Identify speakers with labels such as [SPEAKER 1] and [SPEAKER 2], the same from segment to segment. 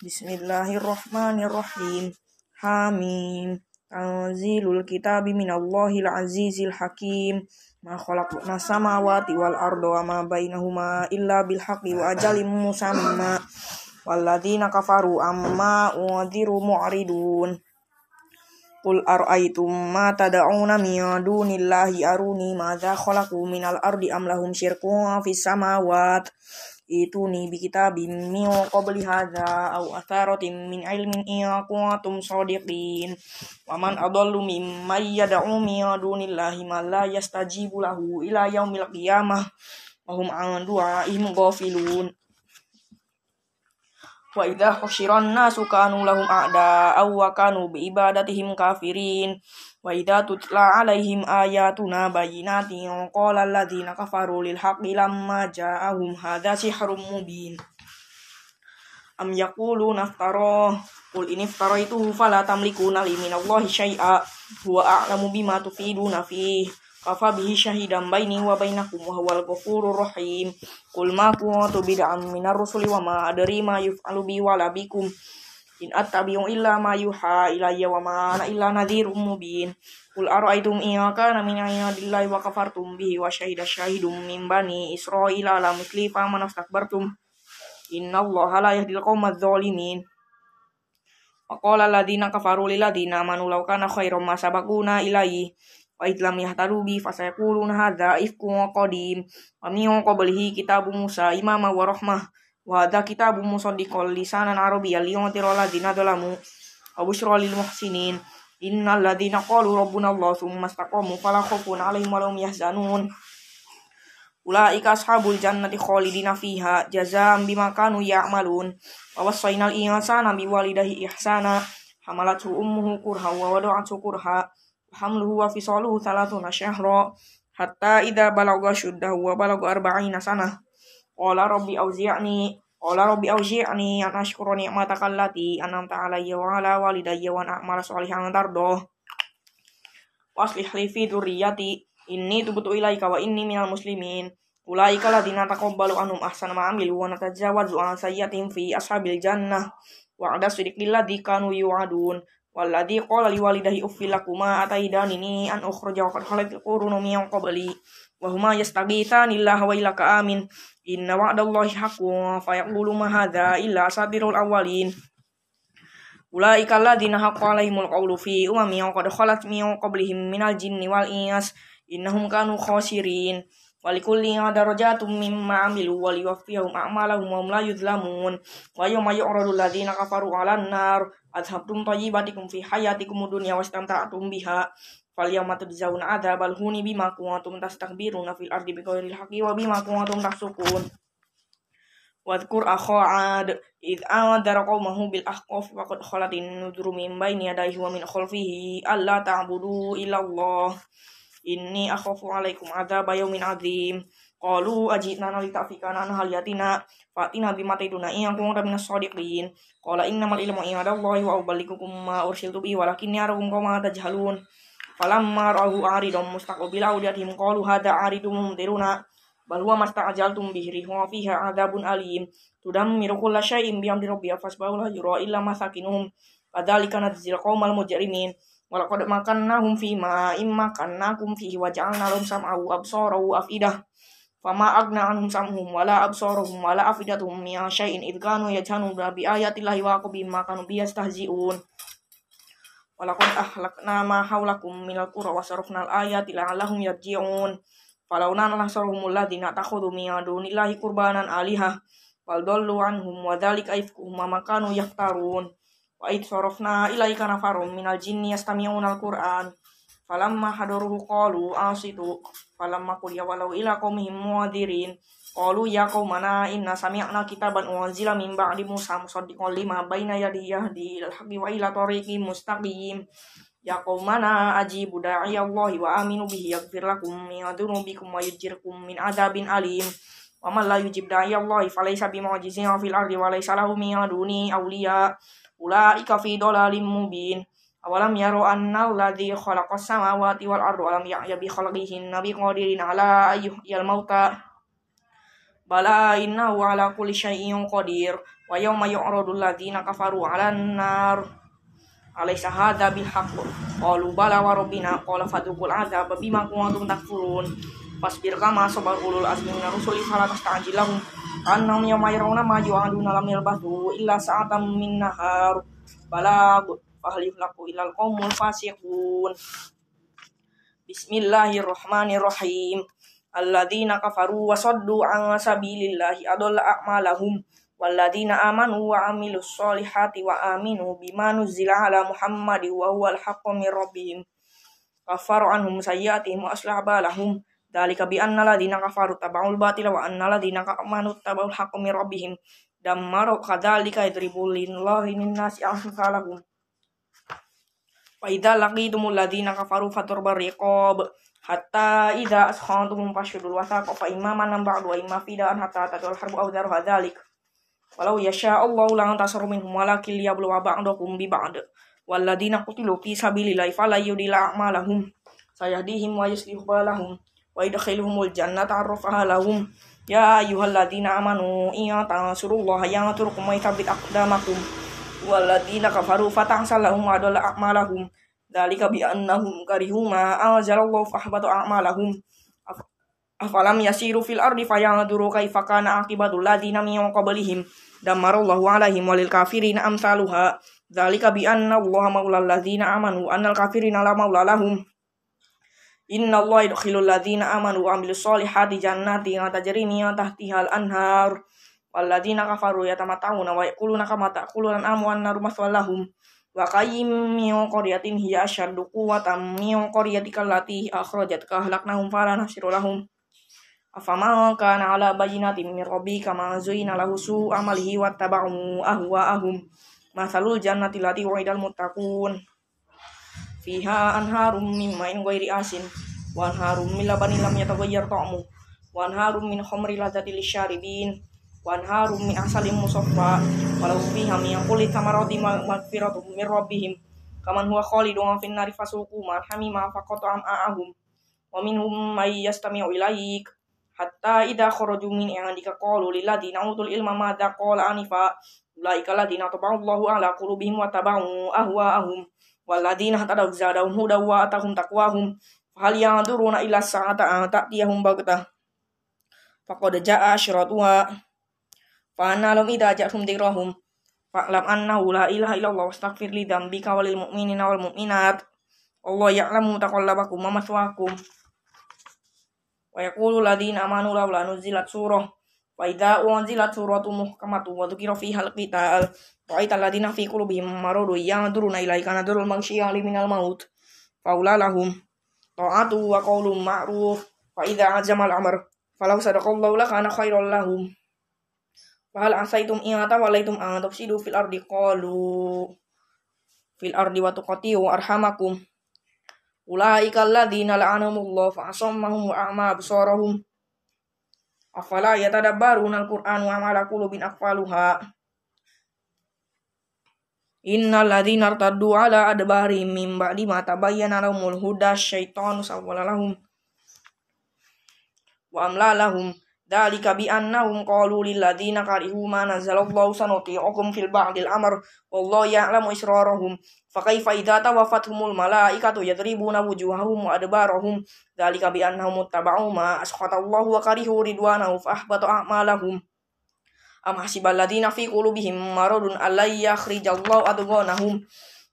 [SPEAKER 1] Bismillahirrahmanirrahim. Hamim. Tanzilul kitabi minallahil azizil hakim. Ma khalaqna samawati wal arda wa ma bainahuma illa bil haqqi wa ajalim musamma. Walladzina kafaru amma unziru mu'ridun. Qul ara'aytum ma tad'una min dunillahi aruni madza khalaqu minal ardi am lahum syirkun fis samawati ituni bi kitabim min qabli hadza aw atharatin min ilmin in kuntum shadiqin wa man adallu mimman yad'u min dunillahi ma la yastajibu lahu ila yaumil qiyamah. Wa hum an ghafilun wa idza husyiran nasu kanu lahum a'da aw wa kanu bi ibadatihim kafirin Wa idza tutla alaihim ayatuna bayyinatin qala alladziina kafaru lil haqqi lamma ja'ahum hadza sihrun mubin. Am yaquluna iftara Qul in iftaraitu fala tamlikuna li minallahi syai'a huwa a'lamu bima tufiduna fihi kafa bihi syahidan baini wa bainakum wa huwal ghafurur rahim qul ma kuntu bid'an minar rusuli wa ma adri ma yuf'alu bi wala bikum In attabi'u illa ma yuha ilayya wa ma ana illa nadhirum mubin. Qul ara'aytum in kana min indillahi wa kafartum bihi wa syahida syahidum min bani Israila la misli fa man astakbartum. Innallaha la yahdil qaumadz zalimin. Wa qala alladziina kafaru lil ladziina amanu kana khairum ma sabaquna wa idlam yahtadu bi fasayaquluna hadza ifkun qadim. Wa min qablihi kitabu Musa imama wa rahmah. Wa hadza kitabun musaddiqan lisanan arabiyyan liyunzira alladziina zalamu wa busyra lil muhsinin. Innal ladzina qalu rabbuna Allah tsumma istaqamu fala khaufun 'alaihim wa lahum yahzanun. Ulaika ashabul jannati khalidina fiha jazaa'an bima kanu ya'malun. Wa wassaynal insana biwalidayhi ihsana. Hamalatu ummuhu kurha wa wada'atu kurha hamluhu wa fisaluhu thalathuna syahra hatta idza balagha shuddahu wa balagha arba'ina sanah Qala rabbi auzi'ni Qala rabbi auzi'ni an ashkura ni'mataka allati an'amta alayya wa ala walidayya wa a'mala sholihan tardah. Waslih li fi dzurriyyati inni tubtu ilaika wa inni minal muslimin. Ulaika ladzina taqabbalu anhum ahsana ma amilu wa natajawwazu an sayyi'atihim fi ashabil jannah. Wa'ada sidqil ladzi kanu yu'adun. Walladzi qala liwalidayhi uffil lakuma ataidanini an ukhraja wa qad khalat min qabli wa huma yastaghithani illaha wa ilaka amin Inna wa'dallahi haqqun fa yaqulu ma hadza illa asatirul awwalin. Ulaika alladziina haqqa 'alaihimul qawlu fi umamin qad khalat min qablihim minal jinni wal ins innahum kanu khasirin. Walikulli darajatum mimma amilu wa liwaffiyahum a'malahum wa hum la yuzlamun. Wa yawma yu'radu alladziina kafaru 'alan nar adhabtum tayyibatikum fi hayatikum dunya wastamta'tum biha Falyawma tujzauna adzabal huni bima kuntum tastakbiruna fil ardi bighairil haqqi wa bima kuntum tafsukun. Wadhkur akha 'ad id anzara qaumahu bil ahqaf wa qad khalatin nuduru min baini yadayhi Inni akhafu 'alaikum adzaba yaumin 'adzim. Qalu ajitna litafikana an haliyatina fatina bima taiduna in kuntum minas shadiqin. Qala innamal ilmu 'indallahi wa uballighukum ma ursiltu bihi walakinni arakum qauman tajhalun. Falamma ra'ahu aridun mustaqbil awdiyatihim qalu hadha aridun mumtiruna bal huwa masta'jaltum bihi rihun fiha adzabun alim tudammiru kulla syai'in bi amri rabbiha fasbahu la yura illa masakinuhum kadzalika nadzil qaumal mujrimin walaqad makannahum fi ma imma kannakum fihi wa ja'alna lahum sam'a wa absara wa afidah fama agna anhum sam'uhum wala absaruhum wala afidatuhum min syai'in id kanu yajhanuna bi ayati llahi wa ma kanu biyastahzi'un Walakad ahlakna ma haulakum minal qura wa sarafnal ayati la'allahum yarji'un. Falau nana nasarhumul ladina takhudhu min dunillahi qurbanan alihah wal dallu anhum wa dzalika ifkuhum ma makanu yaftarun. Wa id sarafna ilaika nafarum minal jinni yastami'una al-Qur'an. Falamma hadaruhu qalu asitu. Falamma qul ya walau ila qaumihim muadirin. Qalu ya qaumana inna sami'na kitaban unzila min ba'di Musa musaddiqan lima baina yadihi yahdi ilal haqqi wa ila tariqin mustaqim. Ya qaumana ajibu da'i Allah wa aminu bihi yaghfir lakum min dhunubikum wa yujirkum min adabin alim. Wa man la yujib da'i Allah falaysa bimu'jizin fil ardi wa laysa lahu min duni awliya. Ulaika fi dhalalim mubin. Awalam yaru anna alladhi khalaqas samawati wal ardi wa lam ya'ya bi khalqihin nabi qadirin ala ayyuhyal mauta. Bala innahu ala kulli syai'in qadir. Wa yawma yu'radu alladhina kafaru 'alan nar alaysa hadha bil haqq? Qalu bala wa rabbina. Qala fadukul adzab bima kuntum takfurun fasbir kama sabar ulul azmi min rusuli fala tasta'jil lahum annahum yawma yarawna ma yu'aduna lam yalbathu illa sa'atan min balag fahal yuhlaku ilal qawmul fasiqun. Bismillahirrahmanirrahim. Alladzina kafaru wa saddu an sabilillahi adalla a'malahum. Walladzina amanu wa amilus solihati wa aminu bima nuzila ala Muhammadi wa huwal haqqu min rabbihim. Kafaru anhum sayyiatihim wa aslah balahum dalika bi anna ladina kafaru taba'ul batila wa anna ladina amanu taba'ul haqqu min rabbihim dammaru kadzalika yadribul lillahi min nasi amsalahum wa idza laqitumul ladina kafaru faturbar riqab hatta idza askhantum fashudul wasaqa fa imma man ba'du wa imma fida'an hatta tadul harbu aw daru hadzalik Walau yasha Allah lang tasaru minhum walakin liyabluwa ba'dakum bi ba'd. Walladina qutilu fi sabilillahi fala a'malahum. Sayahdihim wa. Yadkhiluhumul jannata arrafaha lahum. Ya ayyuhalladzina amanu iya tansurullaha yansurukum wa yathabbit aqdamakum. Walladina kafaru fatahsalahum wa adalla a'malahum. Dalika bi annahum karihu ma anzalallahu fahbatu a'malahum afalam yasiru fil ardi fayanzuru kaifa kana aqibatul ladina min qablihim damarallahu alaihim walil kafirin amsaluha dzalika bi anna allaha maulal ladzina amanu annal kafirina la maula lahum Inna Allah yudkhilul ladzina amanu wa amilus solihati jannati yang tajri min tahtihal anhar. Walladzina kafaru yatamata'una wa yaquluna kama ta'kuluna amwan nar maswalahum wa qayyim min qaryatin hiya ashaddu quwwatan min qaryatikal lati akhrajatka halaknahum fala nasiru lahum. Afama kana ala bayinatin min rabbi kama zuyina lahu su amalihi wattaba'u ahwa'ahum. Masalul jannati lati wa'idal muttaqun fiha anharum min ma'in ghairi asin. Wa anharum min labanin lam yataghayyar ta'mu. Wa anharum min khamri ladzati lisyaribin wa anharum min asalin musaffa walau fiha min kulli thamarati magfiratum min rabbihim. Kaman huwa khalidun fin nari fasuqu ma hamima faqata am'ahum wa minhum may yastami'u ilaik. Hatta idza kharaju min indika qalu lil ladina utul ilma madza qala anifa. Ulaika ladina taballahu ala qulubihim wa tabau ahwaahum wal ladina tadaw zadahum huda wa atahum taqwahum. Hal yanzuruna ila sa'ata ta'tiyahum baghtah faqad jaa asyratuha fa anna lam idza ja'tum dikrahum fa'lam annahu la ilaha illallah wastaghfir li dzambika walil mu'minina wal mu'minat. Allah ya'lamu taqallabakum wa maswaakum wa wa idza unzilat suratun muhkamatun wa dzukira fiha al-qital ra'aita alladina fi qulubihim maradun yanzuruna ilaika nadrul maghsyiya minal maut faula lahum ta'atu wa qawlun ma'ruf fa idza azama al-amr falau sadaqallahu lakana khairal lahum Fahal asaitum in tawallaitum an tufsidu fil ardi qalu fil ardi wa tuqatiu arhamakum Ulaika alladzina la'anahumullah fa asammahum wa a'ma absarahum. Afala yatadabbaruna al-Qur'an wa amala qulubin aqfaluha. Innal ladzina irtaddu ala adbarihim min ba'di ma tabayyana lahumul huda syaitanu sawwala lahum wa amla lahum Dalika bi annahum qalu lil ladzina karihu ma nazzalallahu sanuti'ukum fil ba'dil amr wallahu ya'lamu israrahum. Fa kaifa idza tawaffatuhumul malaikatu yadribuna wujuhahum wa adbarahum. Dzalika bi annahum muttaba'u ma asqatallahu wa karihu ridwanahu fa ahbata a'malahum. Am hasibal fi qulubihim maradun yakhrijallahu adghanahum.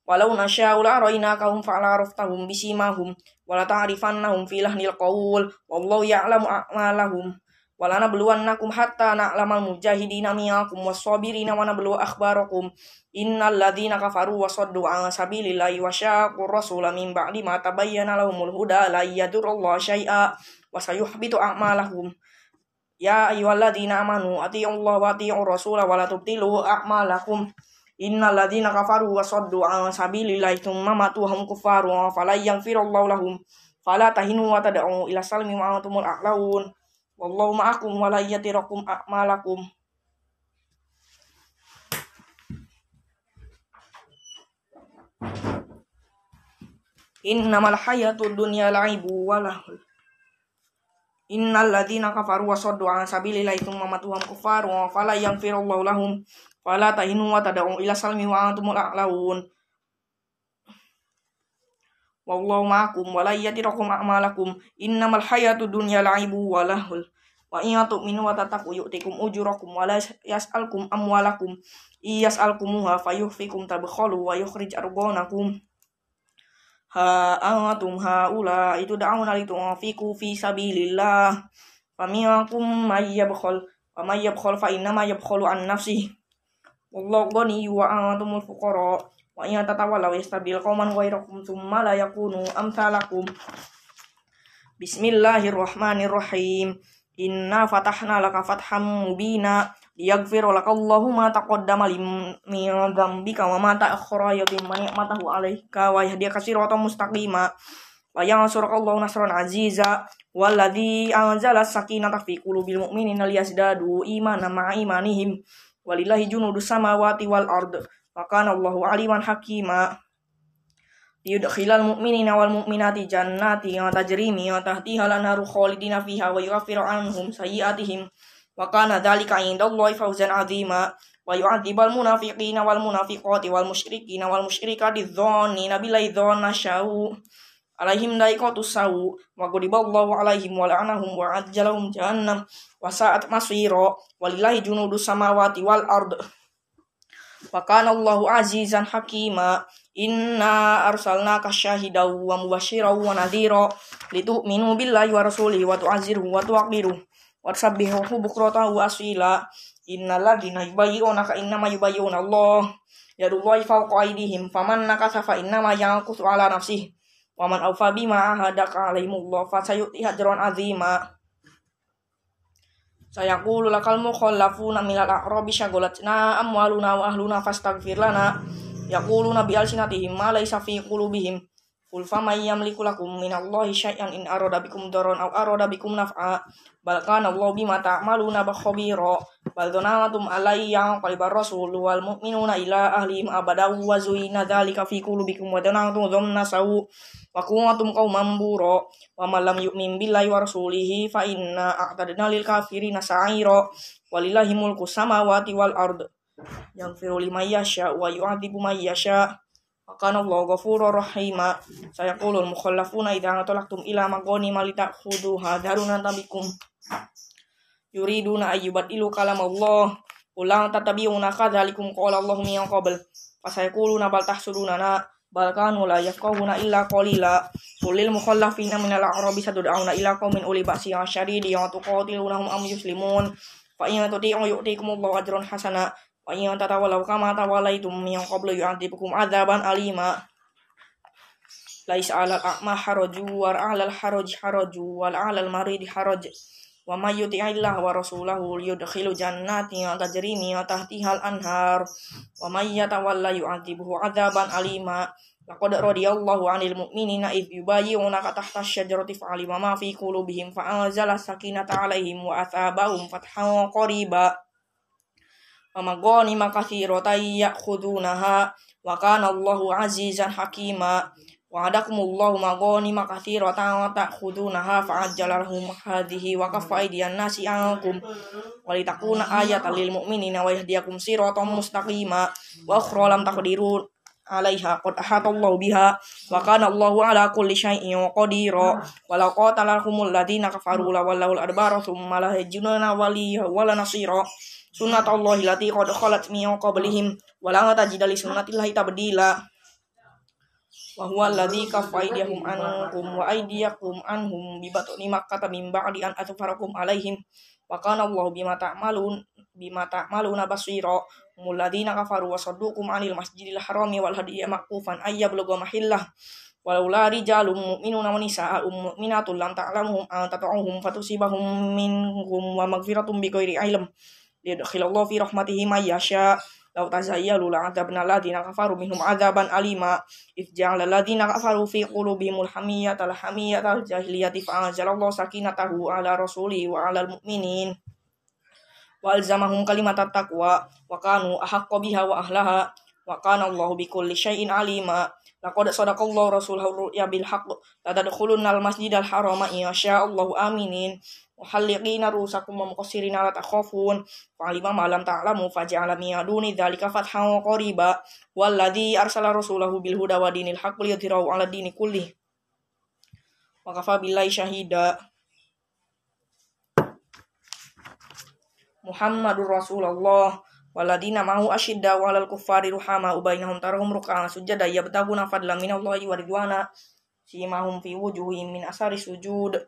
[SPEAKER 1] Walau nasya'u la arainakahum fa'ala bisimahum. Wala ta'rifannahum fi lahnil qawl. Wallahu ya'lamu a'malahum walana nakum hatta na'lamal mujahidina minkum was-sabirina wa nablu akhbarakum. Innal ladzina kafaru wa saddu an sabilillahi wa syaqu rasula min ba'di ma tabayyana lahumul huda la yadurullahu syai'a wa sayuhbitu a'malahum. Ya ayyuhalladzina amanu atiiullaha wa atiiur rasula wa la tubtilu a'malakum. Innal ladzina kafaru wa saddu an sabilillahi thumma matu hum kuffaru fala yaghfirullahu lahum. Fala tahinu wa tad'u ila salmi wa antumul a'laun Wallahu ma'akum wa la yatirakum a'malakum. Innamal hayatud dunya la'ibu wa lahul. Innal ladzina kafaru wa saddu an sabilillahi thumma matuhum kufaru wa fala yaghfirullahu lahum fala tahinu wa tad'u ila salmi wa antumul a'laun wallahu ma'akum wa la yatirakum a'malakum. Innamal hayatu dunya la'ibu wa lahul. Wa in tu'minu wa tattaqu yu'tikum ujurakum wa la yas'alkum amwalakum. Iyas'alkumuha fayuhfikum tabkhalu wa yukhrij argonakum ha antum haula itu da'una litunfiqu fi sabilillah. Faminkum may yabkhal wa may yabkhal fa inna ma yabkhalu an nafsihi. Wallahu ghani wa antumul fuqara wa in tatawallaw yastabil qauman ghairakum thumma la yakunu amsalakum Bismillahirrahmanirrahim. Inna fatahna laka fatham mubina liyaghfira laka Allahu ma taqaddama min dzambika wa ma ta'akhkhara yutimma ni'matahu 'alaika wa yahdika siratan mustaqima. Wa yansuraka Allahu nasran aziza. Walladzi anzala sakinata fi qulubil mu'minina liyazdadu imanan ma'a imanihim. Walillahi junudus samawati wal ard wa kana Allahu aliman hakima. Liyudkhilal mu'minina wal mu'minati jannati yang tajri min tahtiha al-anharu khalidina fiha wa yughaffiru anhum sayyi'atihim. Wa kana dzalika 'indallahi fawzan 'azima. Wa yu'adzibal munafiqina wal munafiqati wal musyrikina wal musyrikati dhannina billahi dhanna syau alaihim daikatu sawu wa ghadiballahu alaihim wa la'anahum wa ajjalahum jahannam. Wa sa'at masira. Walillahi junudus samawati wal ard wa kana Allahu azizan hakima. Inna arsalnaka syahidaw wa mubasyiran wa nadhira. Litu'minu billahi wa rasulihi wa tu'azziruhu wa tuwaqiruhu wa tusabbihuhu bukratan wa asila. Innal ladzina yubayyi'unaka innama yubayyi'una Allah. Yadullahi fawqa aydihim. Faman nakasa fa innama yanqusu ala nafsihi wa man awfa bima ahadaka alaihimullah. Fa sayu'ti ajran azima sayaqulu lakal mukhallafuna minal a'rabi syaghalatna amwaluna wa ahluna fastaghfir lana yaquluna bi alsinatihim ma laysa fi qulubihim Qul faman yamliku lakum minallahi syai'an in arada bikum daron aw arada bikum naf'a. Bal kana Allah bima ta'maluna khabira. Bal dhanantum alayya qalibar rasul wal mu'minuna ila ahlihim abada wa zuyina dzalika fi qulubikum wa dhanantum dhamna sawu. Wa kuntum qauman bura. Wa man lam yu'min billahi wa rasulihi fa inna a'tadna lil kafirina sa'ira. Walillahi mulku samawati wal ard. Yaghfiru liman yasha wa yu'adzibu man Kana Allah ghafurur rahima. Sayaqulul mukhallafuna idza talaqtum ila magoni malita khudu hadaruna tabikum. Yuriduna ayyubadilu kalam Allah. Ulang tatabiuna kadzalikum qala Allah min qabl. Fasayaquluna bal tahsuruna bal kanu la yafqahuna illa qalila. Qulil mukhallafina minal a'rabi sadud'auna ila qaumin uli ba'si syadidi wa tuqatilunahum am yuslimun. Fa in tuti'u yu'tikumullahu ajran hasana wa in tatawallaw kama tawallaitum min qablu yu'adzibukum adzaban alima. Laisa 'alal a'ma haraju wa 'alal haraj haraju wal 'alal marid haraj. Wa may yuti'illah wa rasulahu yudkhilu jannatin tajri min tahtiha al-anhar. Wa may yatawalla yu'adzibuhu adzaban alima. Laqad radiyallahu 'anil mu'minina idh yubayyi'unaka tahta asy-syajarati fa'alima ma fi qulubihim fa'anzala sakinata 'alaihim wa athabahum fathan qariba ومغانم كثيرة يأخذونها وكان الله عزيزا حكيما وعدكم الله مغانم كثيرة تأخذونها فعجل لهم هذه وكف أيدي الناس عنكم ولتكون آية للمؤمنين ويهديكم صراطا مستقيما وأخرى لم alaiha qad ahatallahu biha wa kana Allahu ala kulli syai'in qadira wa law qatalahumul ladina kafaru la wallahu adbara thumma la yajiduna waliya wala nasira sunnatullahi lati qad khalat min qablihim wa la tajida li sunnatillahi tabdila wa huwa alladhi kaffa aydiyahum ankum wa aydiyakum anhum bi batni makkah min ba'di an atfarakum alaihim wa kana Allahu bima ta'malun bima ta'maluna basira mulladina kafaru wa saddukum anil masjidil harami wal hadiyya maqufan ayyablugha mahillah. Walaula rijalum mu'minuna wa nisa'un mu'minatul lam ta'lamuhum an tata'uhum fatusibahum minhum wa maghfiratum bi ghairi ilm. Liyadkhilallahu fi rahmatihi may yasha. Tazayyalu alladziina kafaru minhum adzaban alima. Idh alladziina kafaru fi qulubihimul hamiyyata al jahiliyati fa'anzalallahu sakinatahu ala rasulihi wa 'alal mu'minin wa alzamahum kalimatat taqwa wa kanu ahaqqa biha wa ahlaha wa kana Allahu bikulli syai'in alima. Laqad sadaqallahu rasulahu ya bil haqq la tadkhulunna al masjidal harama insya Allahu aminin. Muhalliqina rusakum wa muqassirina la takhafun. Fa'alima ma lam ta'lamu faja'ala min duni dzalika fathan qariba. Walladzi arsala rasulahu bil huda wa dinil haqq liyudhhirahu 'ala dini kulli wa kafa syahida Muhammadur Rasulullah. Waladina mahu asyidda walal kuffari ruhama ubainahum tarahum ruk'an sujada yabtaguna fadlan minallahi wa simahum fi wujuhim min asari sujud.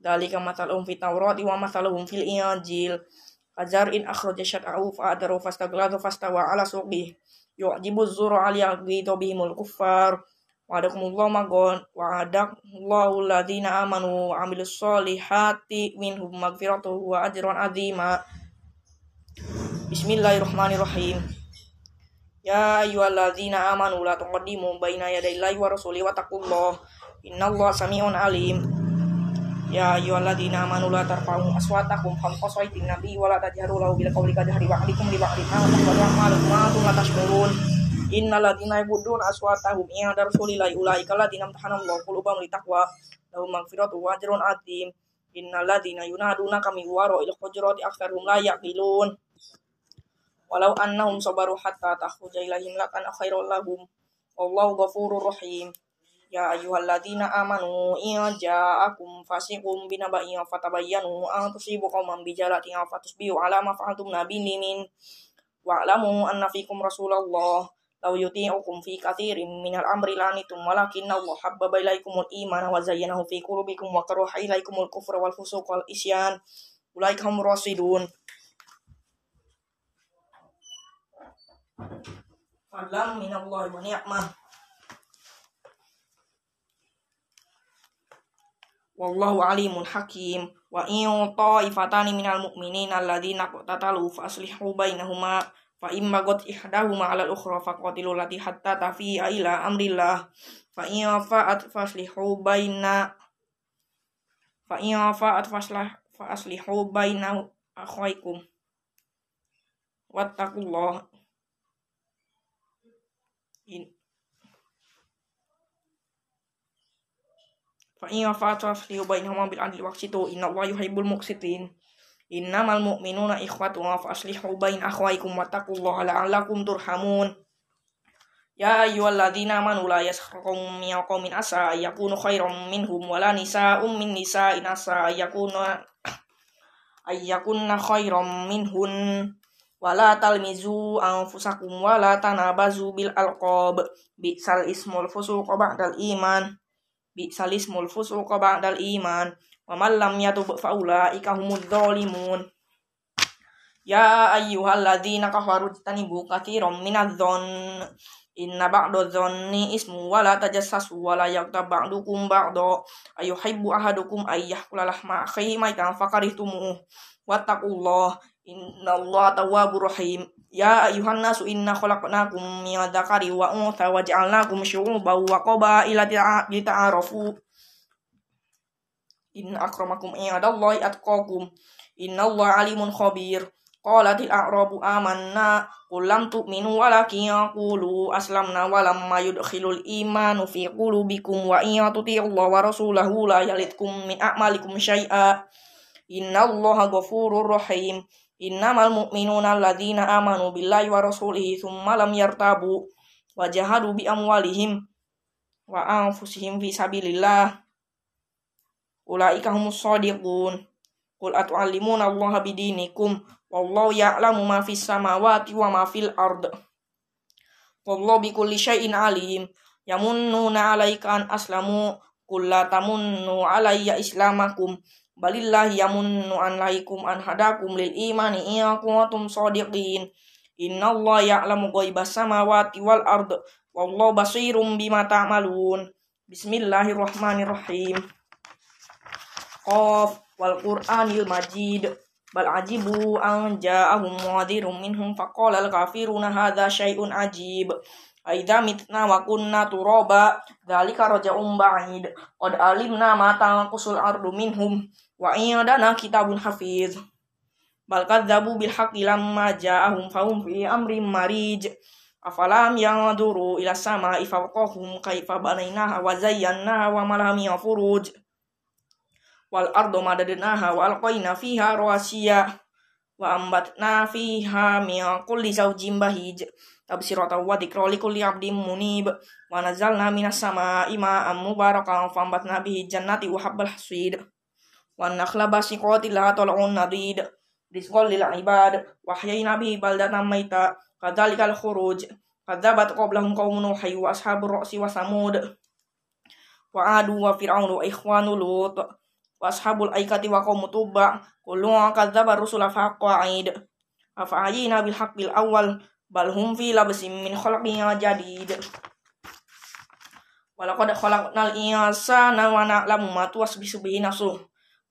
[SPEAKER 1] Dalika matalum fi tawrati wa matalum fil injil. Ajar in akhraja syat'ahu fa'adaru fastagladu fastawa ala suqih. Yu'jibu zuru ali yaghidhu bihimul kuffar. Wa'adakumullahu magon. Wa'adakullahu alladhina amanu wa amilus solihati minhum magfiratuhu wa ajran azima Bismillahirrahmanirrahim. Ya ayyuhalladzina amanu la tuqaddimu baina yadayillahi wa rasulihi wa taqullah. Innallaha samii'un alim. Ya ayyuhalladzina amanu la tarfa'u aswatakum fawqa sawti nabi wa la tajharu lahu bil qawli kajhari ba'dikum li ba'din an tahbatu a'malukum wa antum la tashkurun. Innal ladzina yabudduna aswatahum inda rasulillahi ulaika ladzina amtahanallahu qulubahum litaqwa lahum maghfiratun wa ajrun 'adzim. Innal ladzina yunaduna kami wara'il hujurati aktsaruhum la yaqilun walau annahum sabaru hatta takhruja ilaihim lakana khairul lahum. Wallahu ghafurur rahim. Ya ayyuhalladzina amanu in ja'akum fasiqun binaba'in fatabayyanu an tusibu qauman bijalatin fatusbihu ala ma fa'altum nabinimin. Wa'lamu anna fikum rasulullah. Law yuti'ukum fi katsirin minal amri lanitum walakin Allah habbaba ilaikumul imana wa zayyanahu fi qulubikum wa karaha ilaikumul kufra wal fusuq wal isyan. Ulaika hum rasidun fadlan minallahi wa ni'mah. Wallahu alimun hakim. Wa in ta'ifatani minal mu'minina alladzina qatatalu fa aslihu bainahuma fa imma qad ihdahuma 'ala al-ukhra faqatilu lati hatta tafi'a ila amrillah. Fa in fa'at faslihu baina fa in fa'at faslah fa aslihu baina akhwaikum wattaqullah fa in fa'atu aslihu bainahuma bil adli waqsitu inna Allah yuhibbul muqsitin. Innamal mu'minuna ikhwatun fa aslihu bain akhwaikum wattaqullaha la'allakum turhamun. Ya ayyuhalladzina amanu la yaskhrum min qaumin asa yakunu khairam minhum wala nisa'um min nisa'in asa yakuna ayyakunna khairam minhun wala talmizu anfusakum wala tanabazu bil alqab. Sal ismul fusuq ba'dal iman sal ismul fusuq ba'dal iman. Wa man lam yatub fa ulaika humudz zalimun ya ayyuhalladzina kafaru tanibu katsiran minadh dhon inna ba'da dhanni ismu wala tajassasu wala yaktab ba'dukum ba'da. Ayuhibbu ahadukum ayyahkula lahma akhihi maitan fakarihtumuh wattaqullah. Innallaha tawwabur rahim. Ya ayuhan nasu inna khalaqnakum min dzakari wa untha wa ja'alnakum syu'uban wa qabaila lita'arafu. Inna akramakum indallahi atqakum. Innallaha alimun khabir. Qalatil a'rabu amanna qul lam tu'minu walakin yaqulu aslamna wa lamma yudkhilul imanu fi qulubikum wa in tuti'ullaha wa rasulahu la yalitkum min a'malikum syai'a. Innallaha ghafurur rahim. Innamal mu'minuna alladzina amanu billahi wa rasulihi thumma lam yartabu wa jahadu bi amwalihim wa anfusihim fi sabilillah. Ulaika humus shadiqun qul atu'allimuna allaha bidinikum wallahu ya'lamu ma fis samawati wa ma fil ard. Wallahu bikulli syai'in alim. Yamunnuna 'alaika an aslamu qul la tamunnu 'alayya islamakum balillahi yamunnu an laikum an hadakum lil imani iya kuntum shadiqin innallaha ya'lamu ghaibas samawati wal ard wallahu basirum bima ta'malun. Bismillahirrahmanirrahim. Qaf wal qur'anil majid. Bal ajibu an ja'ahum muhadirum minhum faqala al kafiruna hadza syai'un ajib. Aidha mitna wa kunna turaba dzalika raja'un ba'id. Qad alimna ma tanqusul ardu minhum wa indana kitabun hafiz. Bal kadzabu bil haqqi lamma ja'ahum fahum fi amrin marij. Afalam yang duru ila sama ifaqahum kaifa banainaha wa zayyanaha wa malami furuj wal ardo madadnaha wa alqaina fiha rawasiya. Wa ambatna fiha min kulli zawjin bahij. Tabsirata wa dzikra li kulli abdin munib. Wa nazzalna minas sama'i ma'an mubarakan fambatna bihi jannati wa habbal hasid wa nakhla basiqati la tal'un nadid rizqan lil ibad wa ahyayna bihi baldatan maita. Kadzalikal khuruj kadzabat qablahum qaumun nuh wa ashabur ra'si wa samud. Wa adu wa fir'aun wa ikhwanu lut. Wa ashabul aikati wa qaum tuba. Kullu kadzdzaba rusula faqa'id afa ayina bil awal hum fi labsin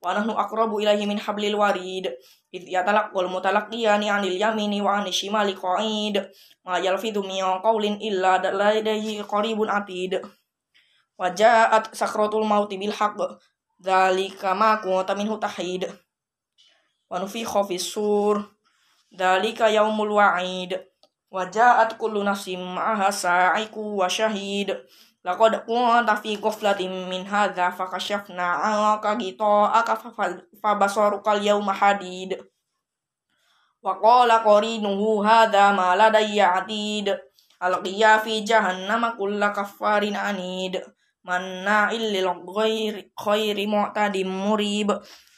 [SPEAKER 1] wa nahnu aqrabu ilaihi min hablil warid. Id yatalaqqal mutalaqiyani 'anil yamini wa 'anil shimali qa'id. Ma yalfidhu min qawlin illa ladayhi qaribun atid. Wa ja'at sakratul mauti bil haqq. Dzalika ma kunta minhu tahid. Wa nufikha fis sur. Dzalika yaumul wa'id. Wa ja'at kullu nafsin ma'aha sa'iqu wa syahid Laqad kunta fi ghaflatin min hadza fakashafna 'anka ghita'aka fabasaruka al-yawma hadid. Wa qala qarinuhu hadza ma ladayya 'atid. Alqiya fi jahannama kulla kaffarin anid. Manna illil ghairi khairi mu'tadim murib.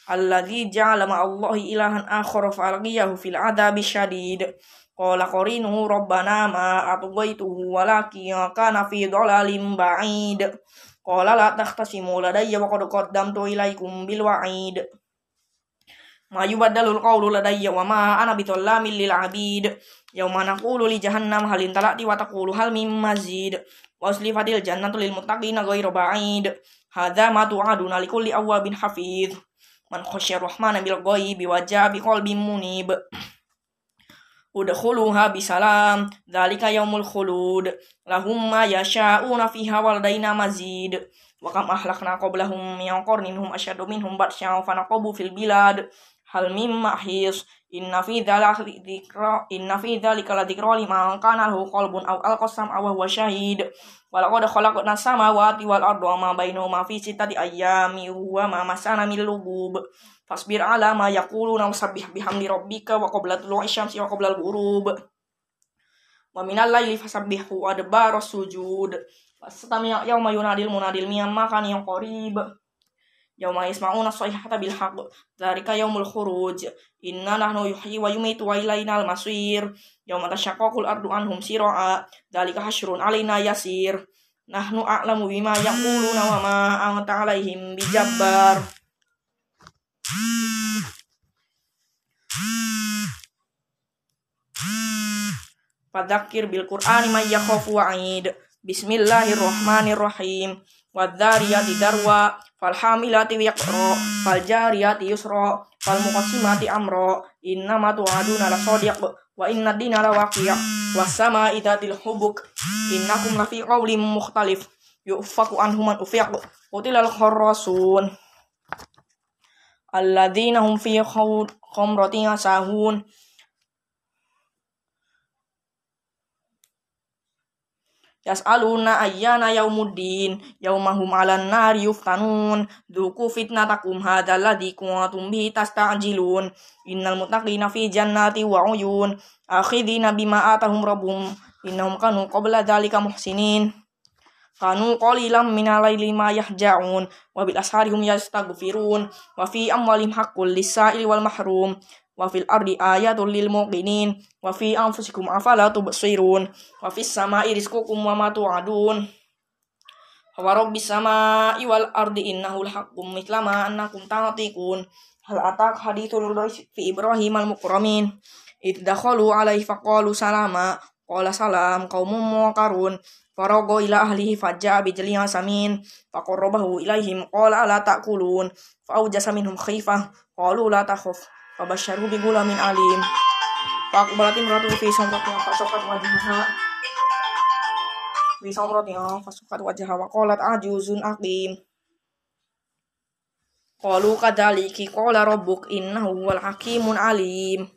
[SPEAKER 1] Alladhi ja'ala ma'allahi ilahan akhara fa'alqiyahu fil 'adabi syadid. Qala qarinu rabbana ma atghaytuhu walakin kana fi dhalalim ba'id. Qala la tahtasimu ladayya wa qad qaddamtu ilaikum bil wa'id. Ma yubaddalul qawlu ladayya wa ma ana bitallamin lil 'abid. Yauma naqulu li jahannam hal intalati wa taqulu hal mim mazid. Wa uslifatil jannatu lil muttaqina ghayra ba'id. Hadza ma tu'aduna likulli awabin hafiz. Man khasyar rahmana bil ghaibi wa ja'a bi qalbin munib udkhuluha bisalam dzalika yaumul khulud lahum ma yasha'una fiha waladaina mazid. Wa kam ahlakna qablahum min qarnin hum asyadu minhum batsyan fa naqabu fil bilad hal mim mahis inna fi dzalika dzikra inna fi dzalika la dzikra liman kana lahu qalbun aw alqasam aw huwa syahid wa laqad khalaqna samawati wal arda ma bainahuma fi sittati ayyamin wa ma masana min lugub Fasbir ala ma yaquluna wasabbih bihamdi rabbika wa qabla tulu'i syamsi wa qabla al-ghurub. Wa minal laili fasabbihu wa adbara sujud. Fastami yauma yunadil munadil miyam makan yang qarib. Yauma yasma'una sayhata bil haqq. Dzalika yaumul khuruj. Inna nahnu yuhyi wa yumitu wa ilaina al-masir. Yauma tashaqqaqul ardu anhum sira'a. Dzalika hasyrun alaina yasir. Nahnu a'lamu bima yaquluna wa ma anta alaihim bijabbar. Fadzakir bil Qur'ani may yakhafu wa'id. Bismillahirrahmanirrahim. Wadzariyati darwa fal hamilati wiqra fal jariyati yusra fal muqassimati amra innama tu'aduna lasadiq wa inna dina lawaqi' was sama'i dzatil hubuk innakum lafi qawlin mukhtalif yufaku anhu man ufiq qutilal kharrasun alladzina hum fi khamratin sahun Yas'aluna ayyana yaumuddin yaumahum 'alan nari yuftanun. Dzuku fitnatakum hadzal ladzi kuntum bihi tasta'jilun. Innal muttaqina fi jannati wa 'uyun. Akhidina bima atahum rabbuhum innahum kanu qabla dzalika muhsinin. Kanu qalilan minal laili ma yahja'un. Wa bil asharihum yastaghfirun wa fi amwalihim haqqul lis-sa'ili wal mahrum wa fil ardi ayatul lil muqinin wa fi anfusikum afala tubsirun. Wa fis sama'i rizqukum wa ma tu'adun. Wa rabbis sama'i wal ardi innahu al-haqqum mithla ma annakum ta'tikun hal atak hadithul fi ibrahim al-mukramin id dakhalu alaihi faqalu salama. Qala salam qaumun muqarun farago ila ahlihi fajja bi jalin samin. Faqarrabahu ilaihim qala la ta'kulun. Fa awjasa minhum khifah qalu la takhaf Fabasyaru bi gulamin alim. Pak berarti meratu fi somrotnya fasokat wajahha. Fi somrotnya fasokat wajahha wa qalat ajuzun aqim. Qalu kadzaliki qala rabbuk innahu wal hakimun alim.